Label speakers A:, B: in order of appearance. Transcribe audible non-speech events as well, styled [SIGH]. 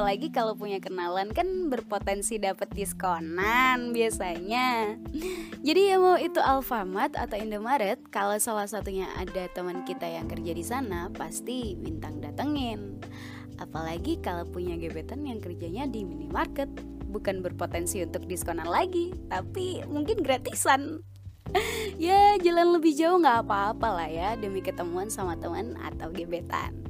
A: apalagi hmm. kalau punya kenalan kan berpotensi dapat diskonan biasanya. Jadi ya mau itu Alfamart atau Indomaret kalau salah satunya ada teman kita yang kerja di sana pasti bintang datengin. Apalagi kalau punya gebetan yang kerjanya di minimarket bukan berpotensi untuk diskonan lagi tapi mungkin gratisan. [LAUGHS] Ya jalan lebih jauh nggak apa-apa lah ya demi ketemuan sama teman atau gebetan.